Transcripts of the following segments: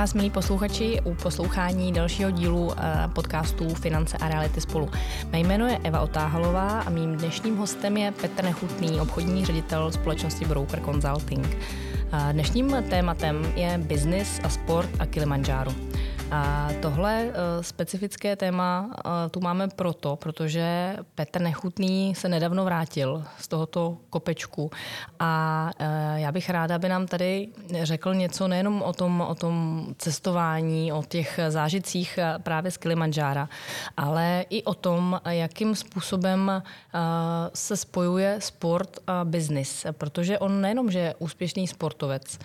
vás, milí posluchači, u poslouchání dalšího dílu eh, podcastu Finance a reality spolu. Mé jméno je Eva Otáhalová a mým dnešním hostem je Petr Nechutný, obchodní ředitel společnosti Broker Consulting. Eh, dnešním tématem je business a sport a Kilimanjaro. A tohle uh, specifické téma uh, tu máme proto, protože Petr Nechutný se nedávno vrátil z tohoto kopečku. A uh, já bych ráda, aby nám tady řekl něco nejenom o tom, o tom cestování, o těch zážitcích právě z Kilimanjára, ale i o tom, jakým způsobem se spojuje sport a business, protože on nejenom, že je úspěšný sportovec,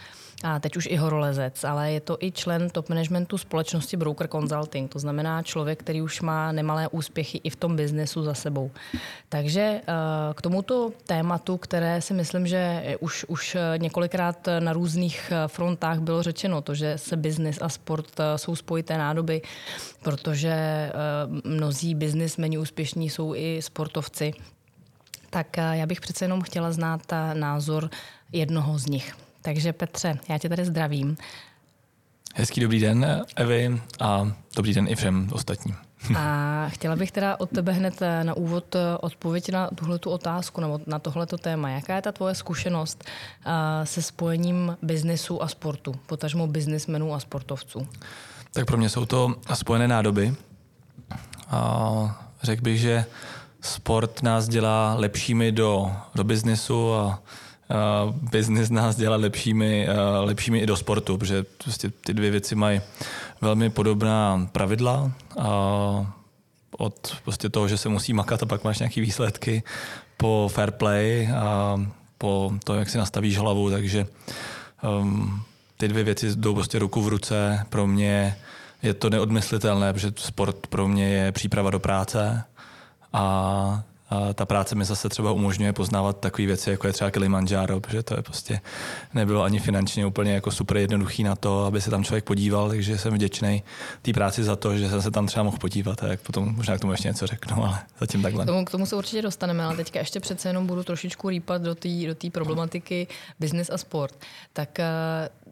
a teď už i horolezec, ale je to i člen top managementu společnosti Broker Consulting, to znamená člověk, který už má nemalé úspěchy i v tom biznesu za sebou. Takže eh, k tomuto tématu, které si myslím, že už, už několikrát na různých eh, frontách bylo řečeno, to, že se biznis a sport eh, jsou spojité nádoby, protože mnozí biznismeni úspěšní jsou i sportovci, tak já bych přece jenom chtěla znát názor jednoho z nich. Takže Petře, já tě tady zdravím. Hezký dobrý den, Evi, a dobrý den i všem ostatním. A chtěla bych teda od tebe hned eh, na úvod eh, odpověď na tuhletu otázku nebo na tohleto téma. Jaká je ta tvoje zkušenost eh, se spojením biznesu a sportu, potažmo biznismenů a sportovců? Tak pro mě jsou to spojené nádoby. A řekl bych, že sport nás dělá lepšími do, do biznesu a uh, business nás dělá lepšími, uh, lepšími i do sportu, protože prostě ty dvě věci mají velmi podobná pravidla. Uh, od prostě toho, že se musí makat a pak máš nějaké výsledky, po fair play a po to, jak si nastavíš hlavu, takže um, ty dvě věci jdou prostě ruku v ruce. Pro mě je to neodmyslitelné, protože sport pro mě je příprava do práce a a ta práce mi zase třeba umožňuje poznávat takové věci, jako je třeba Kilimanjaro, protože to je prostě nebylo ani finančně úplně jako super jednoduchý na to, aby se tam člověk podíval, takže jsem vděčný té práci za to, že jsem se tam třeba mohl podívat a jak potom možná k tomu ještě něco řeknu, ale zatím takhle. K tomu, k tomu se určitě dostaneme, ale teďka ještě přece jenom budu trošičku rýpat do té do problematiky business a sport. Tak eh,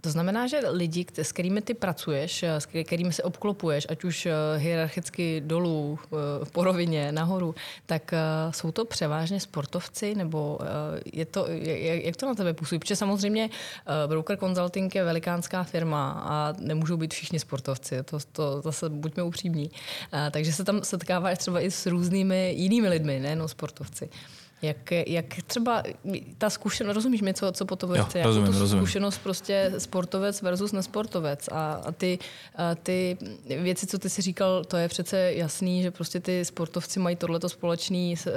to znamená, že lidi, s kterými ty pracuješ, s kterými se obklopuješ, ať už eh, hierarchicky dolů, v porovině, nahoru, tak jsou to převážně sportovci, nebo eh, je to, jak to na tebe působí? Protože samozřejmě eh, Broker Consulting je velikánská firma a nemůžou být všichni sportovci, to, to zase buďme upřímní. Eh, takže se tam setkáváš třeba i s různými jinými lidmi, nejenom sportovci. Jak, jak třeba ta zkušenost, rozumíš mi, co, co po to chce? Jako rozumím, tu rozumím. zkušenost prostě sportovec versus nesportovec. A, a, ty, a ty věci, co ty si říkal, to je přece jasný, že prostě ty sportovci mají tohleto společný, eh,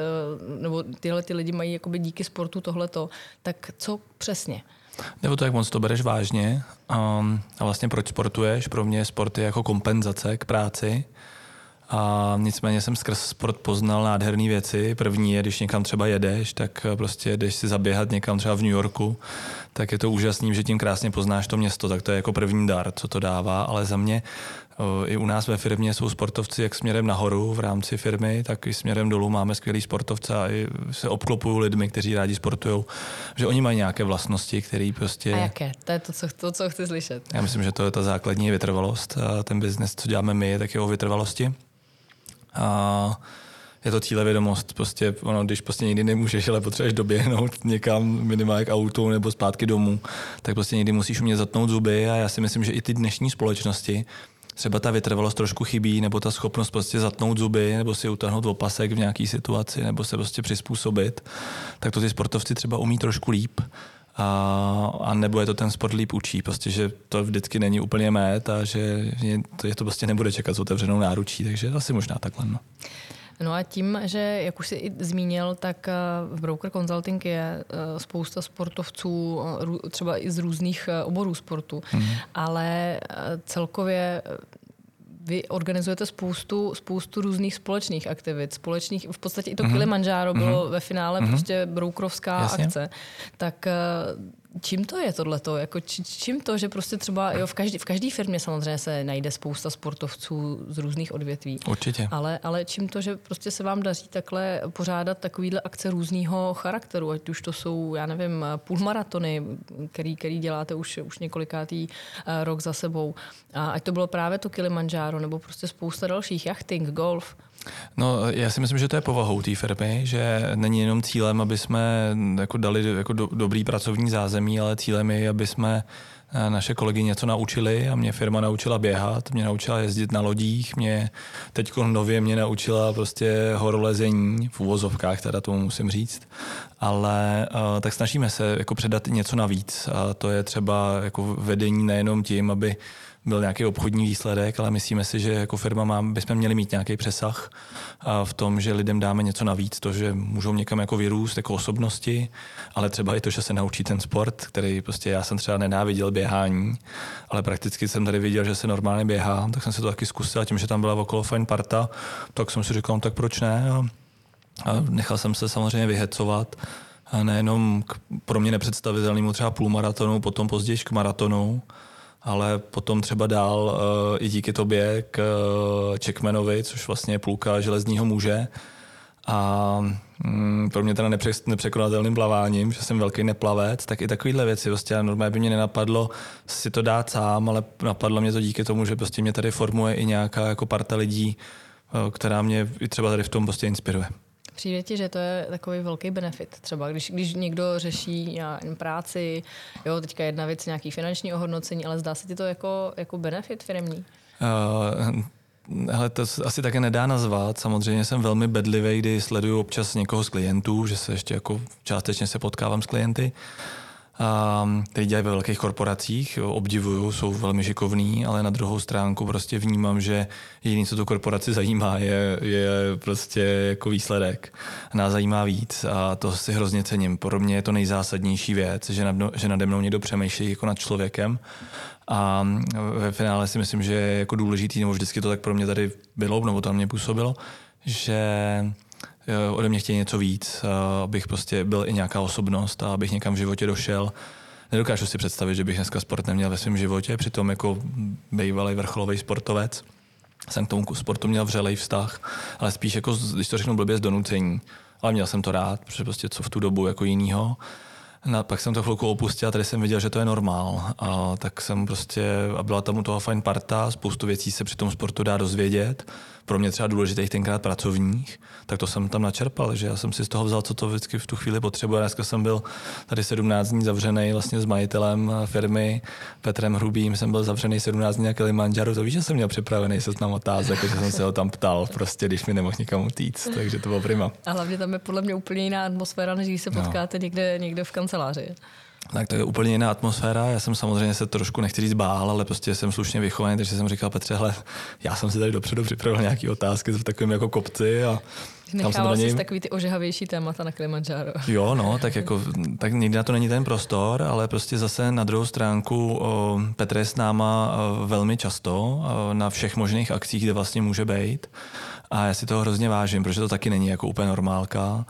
nebo tyhle ty lidi mají jakoby díky sportu tohleto. Tak co přesně? Nebo to, jak moc to bereš vážně um, a vlastně proč sportuješ. Pro mě sport je jako kompenzace k práci a nicméně jsem skrz sport poznal nádherné věci. První je, když někam třeba jedeš, tak prostě jdeš si zaběhat někam třeba v New Yorku, tak je to úžasný, že tím krásně poznáš to město, tak to je jako první dar, co to dává, ale za mě i u nás ve firmě jsou sportovci jak směrem nahoru v rámci firmy, tak i směrem dolů máme skvělý sportovce a i se obklopují lidmi, kteří rádi sportují, že oni mají nějaké vlastnosti, které prostě... A jaké? To je to co, to, co chci slyšet. Já myslím, že to je ta základní vytrvalost. A ten biznes, co děláme my, tak je o vytrvalosti. A je to cílevědomost. Prostě, ono, když prostě někdy nemůžeš, ale potřebuješ doběhnout někam minimálně k autu nebo zpátky domů, tak prostě někdy musíš umět zatnout zuby a já si myslím, že i ty dnešní společnosti třeba ta vytrvalost trošku chybí, nebo ta schopnost prostě zatnout zuby, nebo si utáhnout opasek v nějaké situaci, nebo se prostě přizpůsobit, tak to ty sportovci třeba umí trošku líp. A, a nebo je to ten sport líp učí, prostě, že to vždycky není úplně mét a že je to, je to prostě nebude čekat s otevřenou náručí, takže asi možná takhle. No. No a tím, že, jak už jsi i zmínil, tak eh, v Broker Consulting je eh, spousta sportovců, eh, třeba i z různých oborů sportu, mm. ale celkově vy organizujete spoustu, spoustu různých společných aktivit, společných, v podstatě i to mm-hmm. Kilimanjaro bylo mm-hmm. ve finále mm-hmm. prostě broukrovská Jasně. akce, tak čím to je tohleto? Jako či, čím to, že prostě třeba jo, v každé v každý firmě samozřejmě se najde spousta sportovců z různých odvětví. Určitě. Ale, ale čím to, že prostě se vám daří takhle pořádat takovýhle akce různého charakteru, ať už to jsou, já nevím, půlmaratony, který, který děláte už, už několikátý uh, rok za sebou. A ať to bylo právě to Kilimanjaro, nebo prostě spousta dalších, jachting, golf. No, já si myslím, že to je povahou té firmy, že není jenom cílem, aby jsme jako dali jako do, dobrý pracovní zázemí, ale cílem je, aby jsme eh, naše kolegy něco naučili a mě firma naučila běhat, mě naučila jezdit na lodích, mě teď nově mě naučila prostě horolezení, v uvozovkách teda tomu musím říct, ale uh, tak snažíme se jako předat něco navíc a to je třeba jako vedení nejenom tím, aby byl nějaký obchodní výsledek, ale myslíme si, že jako firma má, bychom měli mít nějaký přesah v tom, že lidem dáme něco navíc, to, že můžou někam jako vyrůst jako osobnosti, ale třeba i to, že se naučí ten sport, který prostě já jsem třeba nenáviděl běhání, ale prakticky jsem tady viděl, že se normálně běhá, tak jsem se to taky zkusil a tím, že tam byla okolo fajn parta, tak jsem si říkal, no, tak proč ne? A, a nechal jsem se samozřejmě vyhecovat a nejenom k pro mě nepředstavitelnému třeba půlmaratonu, potom později k maratonu, ale potom třeba dál uh, i díky tobě k Čekmenovi, což vlastně je půlka železního muže. A mm, pro mě teda nepře, nepřekonatelným plaváním, že jsem velký neplavec, tak i takovéhle věci. Prostě normálně by mě nenapadlo si to dát sám, ale napadlo mě to díky tomu, že prostě mě tady formuje i nějaká jako parta lidí, uh, která mě i třeba tady v tom prostě inspiruje. Přijde ti, že to je takový velký benefit. Třeba když, když někdo řeší práci, jo, teďka jedna věc, nějaký finanční ohodnocení, ale zdá se ti to jako, jako benefit firmní? Uh, ale to asi také nedá nazvat. Samozřejmě jsem velmi bedlivý, kdy sleduju občas někoho z klientů, že se ještě jako částečně se potkávám s klienty. Uh, který dělají ve velkých korporacích, obdivuju, jsou velmi šikovní, ale na druhou stránku prostě vnímám, že jediné, co tu korporaci zajímá, je, je prostě jako výsledek. Nás zajímá víc a to si hrozně cením. Pro mě je to nejzásadnější věc, že, nad, že nade mnou někdo přemýšlí jako nad člověkem a ve finále si myslím, že je jako důležitý, nebo vždycky to tak pro mě tady bylo, nebo to na mě působilo, že ode mě chtějí něco víc, eh, abych prostě byl i nějaká osobnost a abych někam v životě došel. Nedokážu si představit, že bych dneska sport neměl ve svém životě, přitom jako bývalý vrcholový sportovec jsem k tomu sportu měl vřelej vztah, ale spíš jako, když to řeknu blbě, z donucení. Ale měl jsem to rád, protože prostě co v tu dobu jako jinýho. No, pak jsem to chvilku opustil a tady jsem viděl, že to je normál. A tak jsem prostě, a byla tam u toho fajn parta, spoustu věcí se při tom sportu dá dozvědět pro mě třeba důležitých tenkrát pracovních, tak to jsem tam načerpal, že já jsem si z toho vzal, co to vždycky v tu chvíli potřebuje. Dneska jsem byl tady 17 dní zavřený vlastně s majitelem firmy Petrem Hrubým, jsem byl zavřený 17 dní na Kilimanjaro, to víš, že jsem měl připravený seznam otázek, že jsem se ho tam ptal, prostě když mi nemohl nikam utíct, takže to bylo prima. A hlavně tam je podle mě úplně jiná atmosféra, než když se no. potkáte no. někde, někde v kanceláři. Tak to je úplně jiná atmosféra. Já jsem samozřejmě se trošku nechci říct bál, ale prostě jsem slušně vychovaný, takže jsem říkal Petře, hele, já jsem si tady dopředu připravil nějaké otázky v takovém jako kopci a Nechával jsi takový ty ožehavější témata na Kilimanjaro. Jo, no, tak jako, tak někdy na to není ten prostor, ale prostě zase na druhou stránku o, Petr je s náma velmi často o, na všech možných akcích, kde vlastně může být. A já si toho hrozně vážím, protože to taky není jako úplně normálka.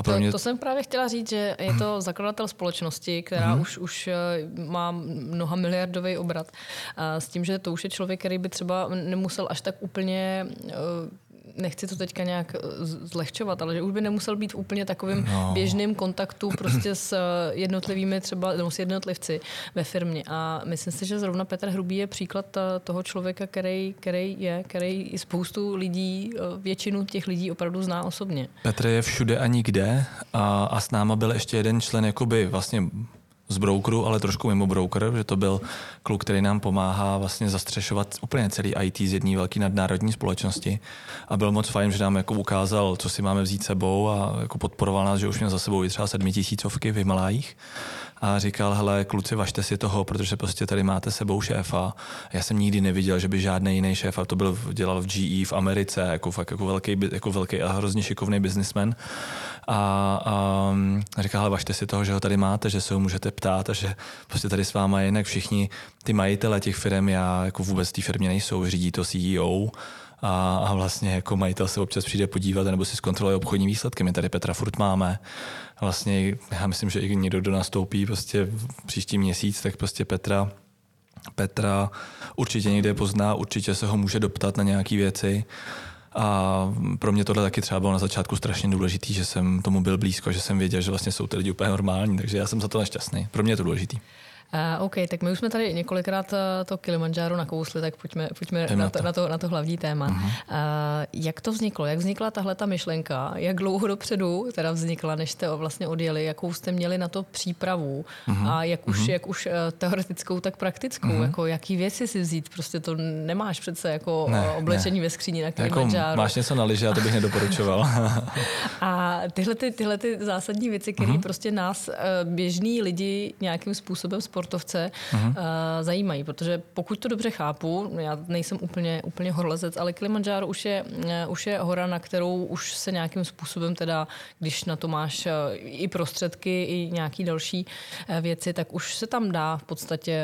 A pro to, mě... to jsem právě chtěla říct, že je to zakladatel společnosti, která hmm. už, už eh, má mnoha miliardový obrat. A s tím, že to už je člověk, který by třeba nemusel až tak úplně uh, nechci to teďka nějak eh, zlehčovat, ale že už by nemusel být v úplně takovým no. běžným kontaktu prostě s eh, jednotlivými třeba, nebo s jednotlivci ve firmě. A myslím si, že zrovna Petr Hrubý je příklad eh, toho člověka, který, který je, který i spoustu lidí, většinu těch lidí opravdu zná osobně. Petr je všude a nikde a, a s náma byl ještě jeden člen jakoby vlastně z brokeru, ale trošku mimo broker, že to byl kluk, který nám pomáhá vlastně zastřešovat úplně celý IT z jedné velké nadnárodní společnosti. A byl moc fajn, že nám jako ukázal, co si máme vzít sebou a jako podporoval nás, že už měl za sebou i třeba sedmi tisícovky v Himalájích a říkal, hele, kluci, važte si toho, protože prostě tady máte sebou šéfa. Já jsem nikdy neviděl, že by žádný jiný šéf, a to byl, dělal v GE v Americe, jako fakt jako velký, jako velký a hrozně šikovný biznismen. A, a říkal, hele, važte si toho, že ho tady máte, že se ho můžete ptát a že prostě tady s váma jinak všichni ty majitele těch firm, já jako vůbec té firmě nejsou, řídí to CEO, a, a vlastně jako majitel se občas přijde podívat nebo si zkontroluje obchodní výsledky. My tady Petra furt máme. Vlastně já myslím, že i někdo, kdo nastoupí prostě v příští měsíc, tak prostě Petra Petra určitě někde pozná, určitě se ho může doptat na nějaké věci. A pro mě tohle taky třeba bylo na začátku strašně důležitý, že jsem tomu byl blízko, že jsem věděl, že vlastně jsou ty lidi úplně normální, takže já jsem za to nešťastný. Pro mě je to důležitý. Uh, OK, tak my už jsme tady několikrát uh, to Kilimanjaro nakousli, tak pojďme, pojďme na, to, na, to, na to hlavní téma. Uh-huh. Uh, jak to vzniklo? Jak vznikla tahle ta myšlenka? Jak dlouho dopředu teda vznikla, než jste vlastně odjeli? Jakou jste měli na to přípravu? Uh-huh. A jak už, uh-huh. jak už uh, teoretickou, tak praktickou? Uh-huh. Jako jaký věci si vzít? Prostě to nemáš přece jako ne, oblečení ne. ve skříni na Kilimanjaro. Jako máš něco na liže, a to bych nedoporučoval. a tyhle, ty, tyhle ty zásadní věci, které uh-huh. prostě nás, uh, běžní lidi, nějakým způsobem sportovce uh-huh. uh, zajímají, protože pokud to dobře chápu, já nejsem úplně, úplně horlezec, ale Kilimanjaro už je, uh, už je hora, na kterou už se nějakým způsobem teda, když na to máš uh, i prostředky, i nějaký další uh, věci, tak už se tam dá v podstatě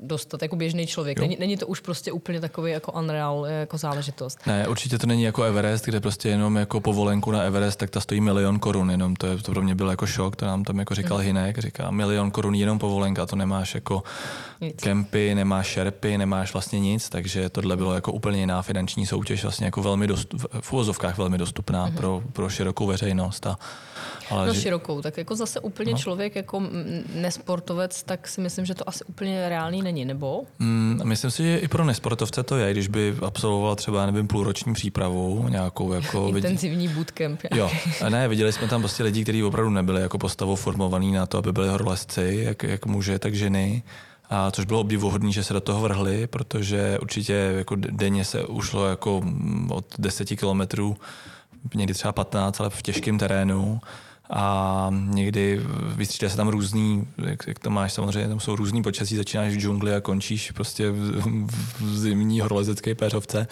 dostat jako běžný člověk. Není, není to už prostě úplně takový jako unreal jako záležitost. Ne, určitě to není jako Everest, kde prostě jenom jako povolenku na Everest, tak ta stojí milion korun, jenom to, je, to pro mě byl jako šok, to nám tam jako říkal uh-huh. Hinek, říká milion korun jenom povolenka, to nemá nemáš jako nic. kempy, nemáš šerpy, nemáš vlastně nic, takže tohle bylo jako úplně jiná finanční soutěž, vlastně jako velmi dost, v uvozovkách velmi dostupná mm-hmm. pro, pro širokou veřejnost. A, ale no že... širokou, tak jako zase úplně no. člověk jako nesportovec, tak si myslím, že to asi úplně reálný není, nebo? Mm, myslím si, že i pro nesportovce to je, když by absolvoval třeba, nevím, půlroční přípravu, nějakou jako... Intenzivní bootcamp. Jo, a ne, viděli jsme tam prostě lidi, kteří opravdu nebyli jako postavou formovaný na to, aby byli horolezci, jak, jak muže, tak ženy. A což bylo obdivuhodné, že se do toho vrhli, protože určitě jako denně se ušlo jako od 10 kilometrů, někdy třeba 15, ale v těžkém terénu a někdy vystřídají se tam různý, jak, jak to máš samozřejmě, tam jsou různý počasí, začínáš v džungli a končíš prostě v, v zimní horolezecké péřovce.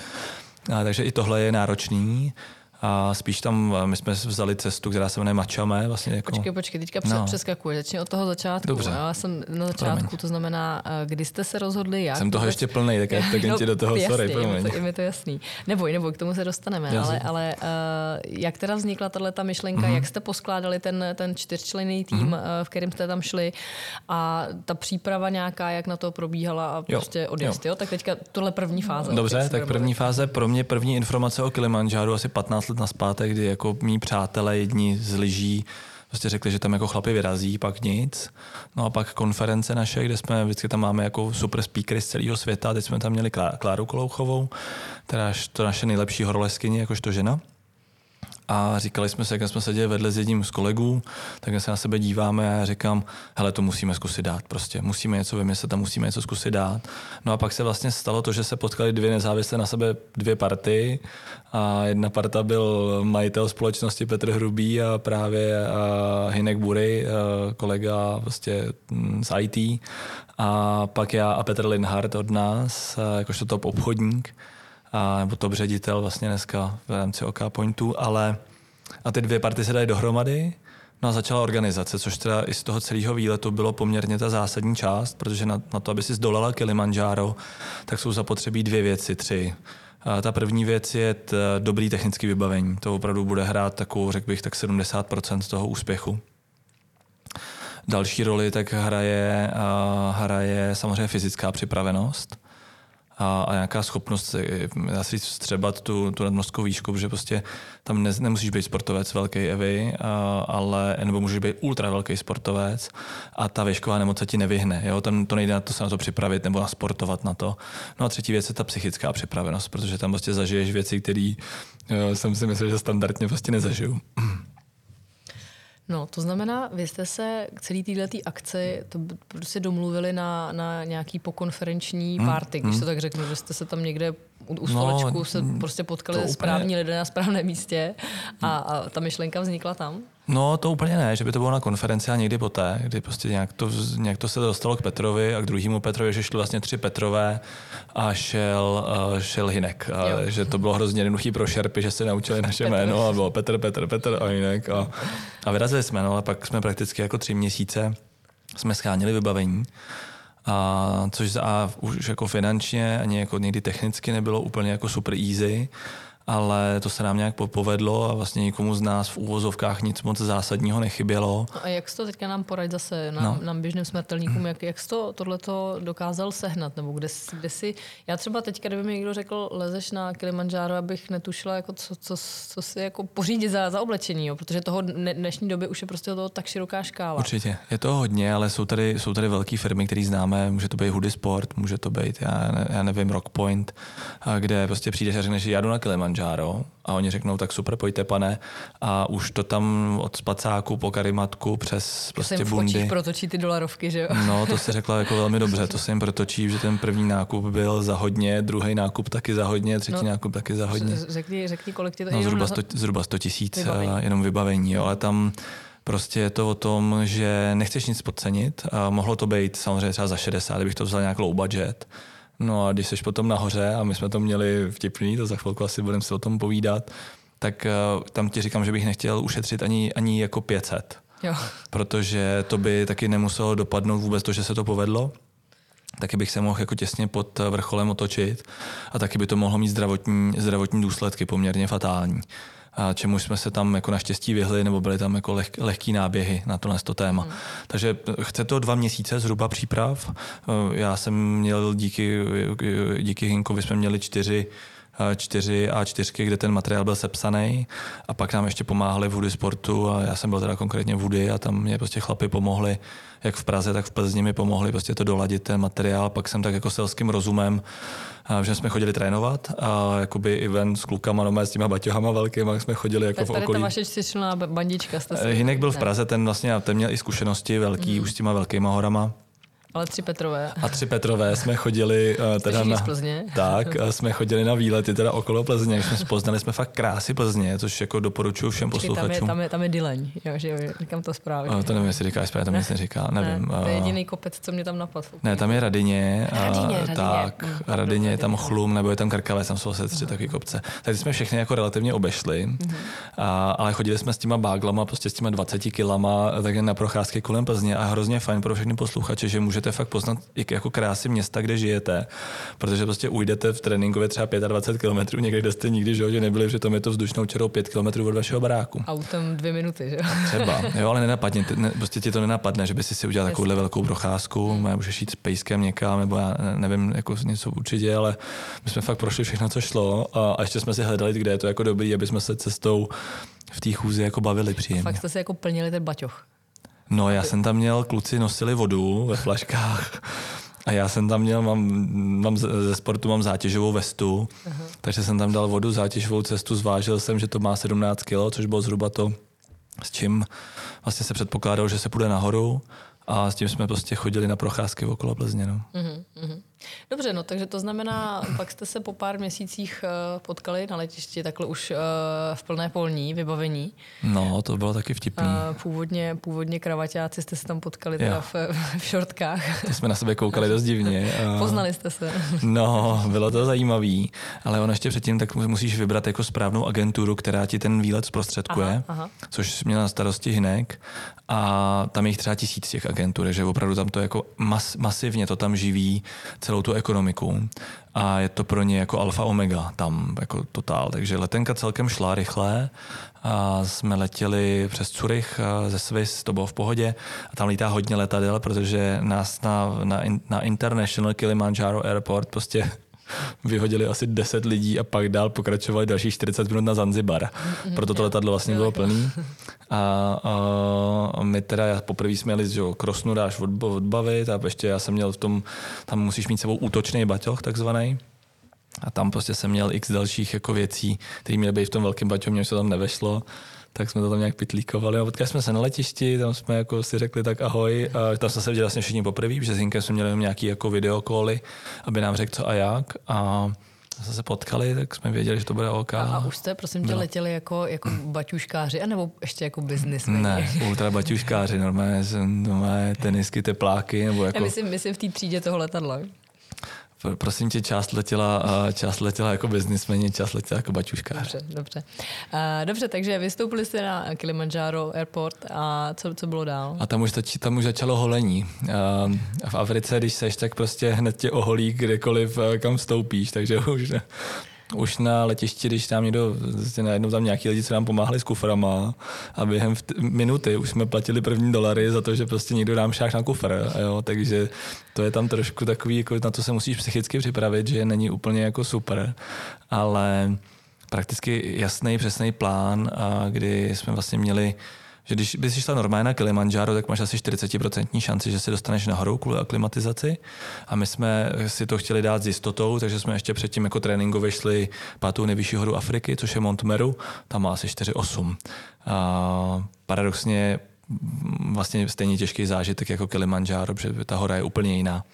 A, takže i tohle je náročný. A spíš tam, my jsme vzali cestu, která se jmenuje Mačame. Vlastně jako... Počkej, počkej, teďka no. přeskakuj, začni od toho začátku. Dobře. Já jsem na začátku, promiň. to znamená, kdy jste se rozhodli, jak? Jsem toho vůbec... ještě plný, tak tak no, do toho, jasný, sorry, promiň. Je mi to, je mi to jasný. Neboj, neboj, k tomu se dostaneme, Jasný. ale, ale uh, jak teda vznikla tahle ta myšlenka, mm-hmm. jak jste poskládali ten, ten čtyřčlenný tým, mm-hmm. v kterém jste tam šli a ta příprava nějaká, jak na to probíhala a jo. prostě odjezd, jo. jo? Tak teďka tohle první fáze. Dobře, tak první fáze, pro mě první informace o Kilimanjáru asi 15 let naspátek, kdy jako mý přátelé jedni z lyží prostě řekli, že tam jako chlapi vyrazí, pak nic. No a pak konference naše, kde jsme, vždycky tam máme jako super speakery z celého světa, teď jsme tam měli Kláru Kolouchovou, která to naše nejlepší horoleskyně, jakožto žena a říkali jsme se, jak jsme seděli vedle s jedním z kolegů, tak se na sebe díváme a říkám, hele, to musíme zkusit dát prostě, musíme něco vymyslet a musíme něco zkusit dát. No a pak se vlastně stalo to, že se potkali dvě nezávislé na sebe dvě party a jedna parta byl majitel společnosti Petr Hrubý a právě Hinek Bury, kolega mm, z IT a pak já a Petr Linhardt od nás, jakožto top obchodník a, nebo top ředitel vlastně dneska v rámci OK Pointu, ale a ty dvě party se dají dohromady, No a začala organizace, což teda i z toho celého výletu bylo poměrně ta zásadní část, protože na, na to, aby si zdolala Kilimanjaro, tak jsou zapotřebí dvě věci, tři. A ta první věc je t, dobrý technický vybavení. To opravdu bude hrát takovou, řekl bych, tak 70% toho úspěchu. Další roli tak hraje, hraje samozřejmě fyzická připravenost a, a nějaká schopnost dá se říct, vstřebat tu, tu nadmořskou výšku, protože prostě tam ne, nemusíš být sportovec velký Evy, a, ale, nebo můžeš být ultra velký sportovec a ta výšková nemoc se ti nevyhne. Jo? Tam to nejde na to se na to připravit nebo nasportovat na to. No a třetí věc je ta psychická připravenost, protože tam prostě zažiješ věci, které jsem si myslel, že standardně prostě nezažiju. No, to znamená, vy jste se k celý této akci to prostě domluvili na, na nějaký pokonferenční hmm, party, když hmm. to tak řeknu, že jste se tam někde u, u stolečku no, se prostě potkali správní lidé na správném místě a, a ta myšlenka vznikla tam? No to úplně ne, že by to bylo na konferenci a někdy poté, kdy prostě nějak to, nějak to se dostalo k Petrovi a k druhému Petrovi, že šli vlastně tři Petrové a šel, uh, šel Hinek. A, že to bylo hrozně jednoduchý pro šerpy, že se naučili naše Petr. jméno a bylo Petr, Petr, Petr a Hinek. A, a vyrazili jsme, no ale pak jsme prakticky jako tři měsíce jsme schánili vybavení A, což a už jako finančně ani jako někdy technicky nebylo úplně jako super easy ale to se nám nějak povedlo a vlastně nikomu z nás v úvozovkách nic moc zásadního nechybělo. No a jak jsi to teďka nám poradit zase nám, no. nám běžným smrtelníkům, jak, jak jsi to tohleto dokázal sehnat, nebo kde, kde jsi, já třeba teďka, kdyby mi někdo řekl, lezeš na Kilimanjaro, abych netušila, jako co, co, co si jako pořídit za, za oblečení, jo? protože toho dnešní doby už je prostě toho tak široká škála. Určitě, je to hodně, ale jsou tady, jsou tady velké firmy, které známe, může to být Hoodie Sport, může to být, já, já nevím, Rockpoint, kde prostě přijdeš a řekneš, že já jdu na Kilimanjaro, Kilimanjaro a oni řeknou, tak super, pojďte pane a už to tam od spacáku po karimatku přes prostě se bundy. protočí ty dolarovky, že jo? No, to se řekla jako velmi dobře, to se jim protočí, že ten první nákup byl za hodně, druhý nákup taky za hodně, třetí no, nákup taky za hodně. Řekni, řekni kolik ti to no, zhruba, 100, zhruba 100 tisíc eh, jenom vybavení, jo, ale tam Prostě je to o tom, že nechceš nic podcenit. A mohlo to být samozřejmě třeba za 60, kdybych to vzal nějak low budget, No a když jsi potom nahoře a my jsme to měli vtipný, to za chvilku asi budeme si o tom povídat, tak uh, tam ti říkám, že bych nechtěl ušetřit ani, ani jako 500. Jo. Protože to by taky nemuselo dopadnout vůbec to, že se to povedlo. Taky bych se mohl jako těsně pod vrcholem otočit a taky by to mohlo mít zdravotní, zdravotní důsledky poměrně fatální čemu jsme se tam jako naštěstí vyhli, nebo byly tam jako leh, lehký náběhy na tohle to téma. Hmm. Takže chce to dva měsíce zhruba příprav. Eh, já jsem měl díky, díky Hinkovi jsme měli čtyři eh, čtyři a čtyřky, kde ten materiál byl sepsaný a pak nám ještě pomáhali v Woody Sportu a já jsem byl teda konkrétně v Woody a tam mě prostě chlapi pomohli, jak v Praze, tak v Plzni mi pomohli prostě to doladit ten materiál, pak jsem tak jako selským rozumem že jsme chodili trénovat a jakoby i ven s klukama, no s těma baťohama velkýma, jsme chodili jako v okolí. Tady ta vaše čtyřčlená bandička. Jste si... Hinek byl v Praze, ten vlastně ten měl i zkušenosti velký mm. už s těma velkýma horama. Ale tři Petrové. A tři Petrové jsme chodili uh, teda na, Plzně? Tak, jsme chodili na výlety teda okolo Plzně, jsme poznali jsme fakt krásy Plzně, což jako doporučuji všem Počkej, posluchačům. Tam je, tam je, tam je Dyleň, jo, že jo, říkám to správně. Uh, to nevím, jestli říkáš správně, tam nic neříká, nevím. Ne, to je jediný kopec, co mě tam napadl. Ne, tam je Radině. Radině, Radině. Tak, mm, Radině je tam Chlum, nebo je tam Krkavec, tam jsou se tři taky kopce. Tak jsme všechny jako relativně obešli, mm-hmm. a, ale chodili jsme s těma báglama, prostě s těma 20 kilama, tak na procházky kolem Plzně a hrozně fajn pro všechny posluchače, že můžete fakt poznat jako krásy města, kde žijete, protože prostě ujdete v tréninkově třeba 25 km někde, kde jste nikdy že nebyli, že tam je to vzdušnou čarou 5 km od vašeho baráku. Autem dvě minuty, že Třeba, jo, ale nenapadně, ne, prostě ti to nenapadne, že by si si udělal takovouhle velkou procházku, hmm. můžeš jít s pejskem někam, nebo já nevím, jako něco určitě, ale my jsme fakt prošli všechno, co šlo a, a ještě jsme si hledali, kde je to jako dobrý, aby jsme se cestou v té chůzi jako bavili příjemně. A fakt jste si jako plnili ten baťoch. No, já jsem tam měl, kluci nosili vodu ve flaškách. A já jsem tam měl, mám, mám ze sportu mám zátěžovou vestu, uh-huh. takže jsem tam dal vodu, zátěžovou cestu, zvážil jsem, že to má 17 kg, což bylo zhruba to, s čím vlastně se předpokládalo, že se půjde nahoru a s tím jsme prostě chodili na procházky okolo Plzně. No. Uh-huh. Dobře, no takže to znamená, pak jste se po pár měsících uh, potkali na letišti takhle už uh, v plné polní vybavení. No, to bylo taky vtipný. Uh, původně, původně kravaťáci jste se tam potkali teda v, v šortkách. To jsme na sebe koukali dost divně. Poznali jste se. No, bylo to zajímavé, ale ono ještě předtím tak musíš vybrat jako správnou agenturu, která ti ten výlet zprostředkuje, aha, aha. což měla na starosti Hinek a tam je jich třeba tisíc těch agentur, že opravdu tam to jako mas, masivně to tam živí celou tu ekonomiku a je to pro ně jako alfa omega tam jako totál. Takže letenka celkem šla rychle a jsme letěli přes Curych ze Swiss, to bylo v pohodě a tam lítá hodně letadel, protože nás na, na, na International Kilimanjaro Airport prostě vyhodili asi 10 lidí a pak dál pokračovali dalších 40 minut na Zanzibar. Mm-hmm. Proto to letadlo vlastně bylo plný. A, a my teda poprvé jsme jeli, že krosnu dáš od, odbavit a ještě já jsem měl v tom, tam musíš mít sebou útočný baťoch takzvaný. A tam prostě jsem měl x dalších jako věcí, které měly být v tom velkém baťohu, mě se tam nevešlo tak jsme to tam nějak pitlíkovali a potkali jsme se na letišti, tam jsme jako si řekli tak ahoj, a tam jsme se viděli vlastně všichni poprvé, protože s Hinkem jsme měli nějaký jako videokoly, aby nám řekl co a jak a jsme se potkali, tak jsme věděli, že to bude OK. A, a už jste, prosím tě, no. letěli jako, jako baťuškáři, anebo ještě jako biznismeni? Ne, ultra baťuškáři, normálně, normálně tenisky, tepláky, nebo jako... Já myslím, myslím v té třídě toho letadla. Prosím tě, část letěla, část letěla jako biznismeni, část letěla jako baťuškář. Dobře, dobře. dobře, takže vystoupili jste na Kilimanjaro Airport a co, co bylo dál? A tam už, tači, tam už začalo holení. v Africe, když seš, tak prostě hned tě oholí kdekoliv, kam vstoupíš, takže už už na letišti, když tam někdo, najednou tam nějaký lidi, co nám pomáhali s kuframa a během minuty už jsme platili první dolary za to, že prostě někdo nám šách na kufr, jo, takže to je tam trošku takový, jako na to se musíš psychicky připravit, že není úplně jako super, ale prakticky jasný, přesný plán, a kdy jsme vlastně měli že když bys šla normálně na Kilimanjaro, tak máš asi 40% šanci, že se dostaneš nahoru kvůli aklimatizaci. A my jsme si to chtěli dát s jistotou, takže jsme ještě předtím jako tréninkově šli pátou nejvyšší horu Afriky, což je Mont Meru, tam má asi 4,8. A paradoxně vlastně stejně těžký zážitek jako Kilimanjaro, protože ta hora je úplně jiná.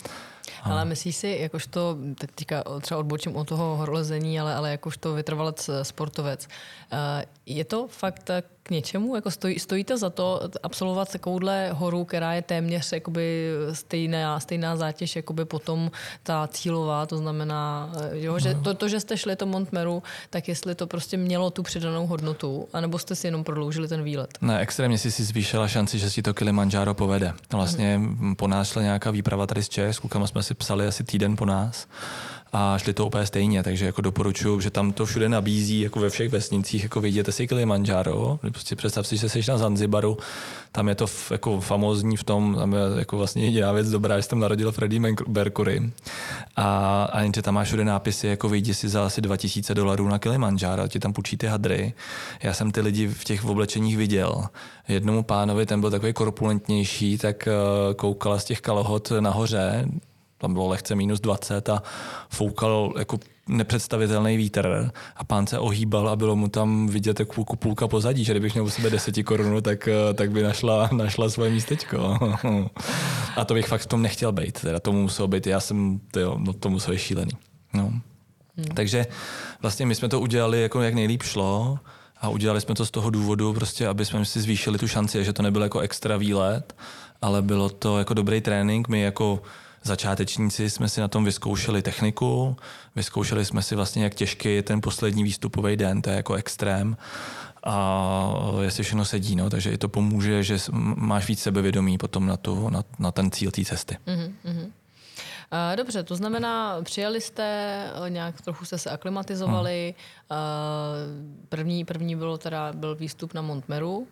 Ale myslíš si, jakožto, teďka třeba odbočím od toho horolezení, ale, ale jakožto vytrvalec sportovec, eh, je to fakt k něčemu? Jako stojí, stojí to za to absolvovat takovouhle horu, která je téměř jakoby stejná, stejná zátěž jakoby potom ta cílová, to znamená, jo, že to, to, že jste šli to Montmeru, tak jestli to prostě mělo tu přidanou hodnotu, anebo jste si jenom prodloužili ten výlet? Ne, extrémně si si zvýšila šanci, že si to Kilimanjaro povede. Vlastně hmm. po nás šla nějaká výprava tady z Čech, s klukama jsme si psali asi týden po nás a šli to úplně stejně, takže jako doporučuju, že tam to všude nabízí, jako ve všech vesnicích, jako viděte si Kilimanjaro, prostě představ si, že jsi na Zanzibaru, tam je to f, jako famózní v tom, tam je jako vlastně jediná věc dobrá, že tam narodil Freddie Mercury a, a jenže tam máš všude nápisy, jako vyjdi si za asi 2000 dolarů na Kilimanjaro, ti tam půjčí ty hadry. Já jsem ty lidi v těch oblečeních viděl. Jednomu pánovi, ten byl takový korpulentnější, tak uh, koukala z těch kalhot nahoře, tam bylo lehce minus 20 a foukal jako nepředstavitelný vítr a pán se ohýbal a bylo mu tam vidět jako půlka pozadí, že kdybych měl u sebe deseti korunu, tak, tak by našla, našla svoje místečko. A to bych fakt v tom nechtěl být, teda tomu muselo být, já jsem, to, no, to musel být šílený. No. Hmm. Takže vlastně my jsme to udělali jako jak nejlíp šlo a udělali jsme to z toho důvodu, prostě, aby jsme si zvýšili tu šanci, že to nebyl jako extra výlet, ale bylo to jako dobrý trénink. My jako začátečníci jsme si na tom vyzkoušeli techniku, vyzkoušeli jsme si vlastně, jak těžký je ten poslední výstupový den, to je jako extrém a jestli všechno sedí, no, takže i to pomůže, že máš víc sebevědomí potom na, tu, na, na ten cíl té cesty. Mm-hmm. Dobře, to znamená, přijeli jste, eh, nějak trochu jste se aklimatizovali. Hmm. První, první bylo teda, byl výstup na Montmeru.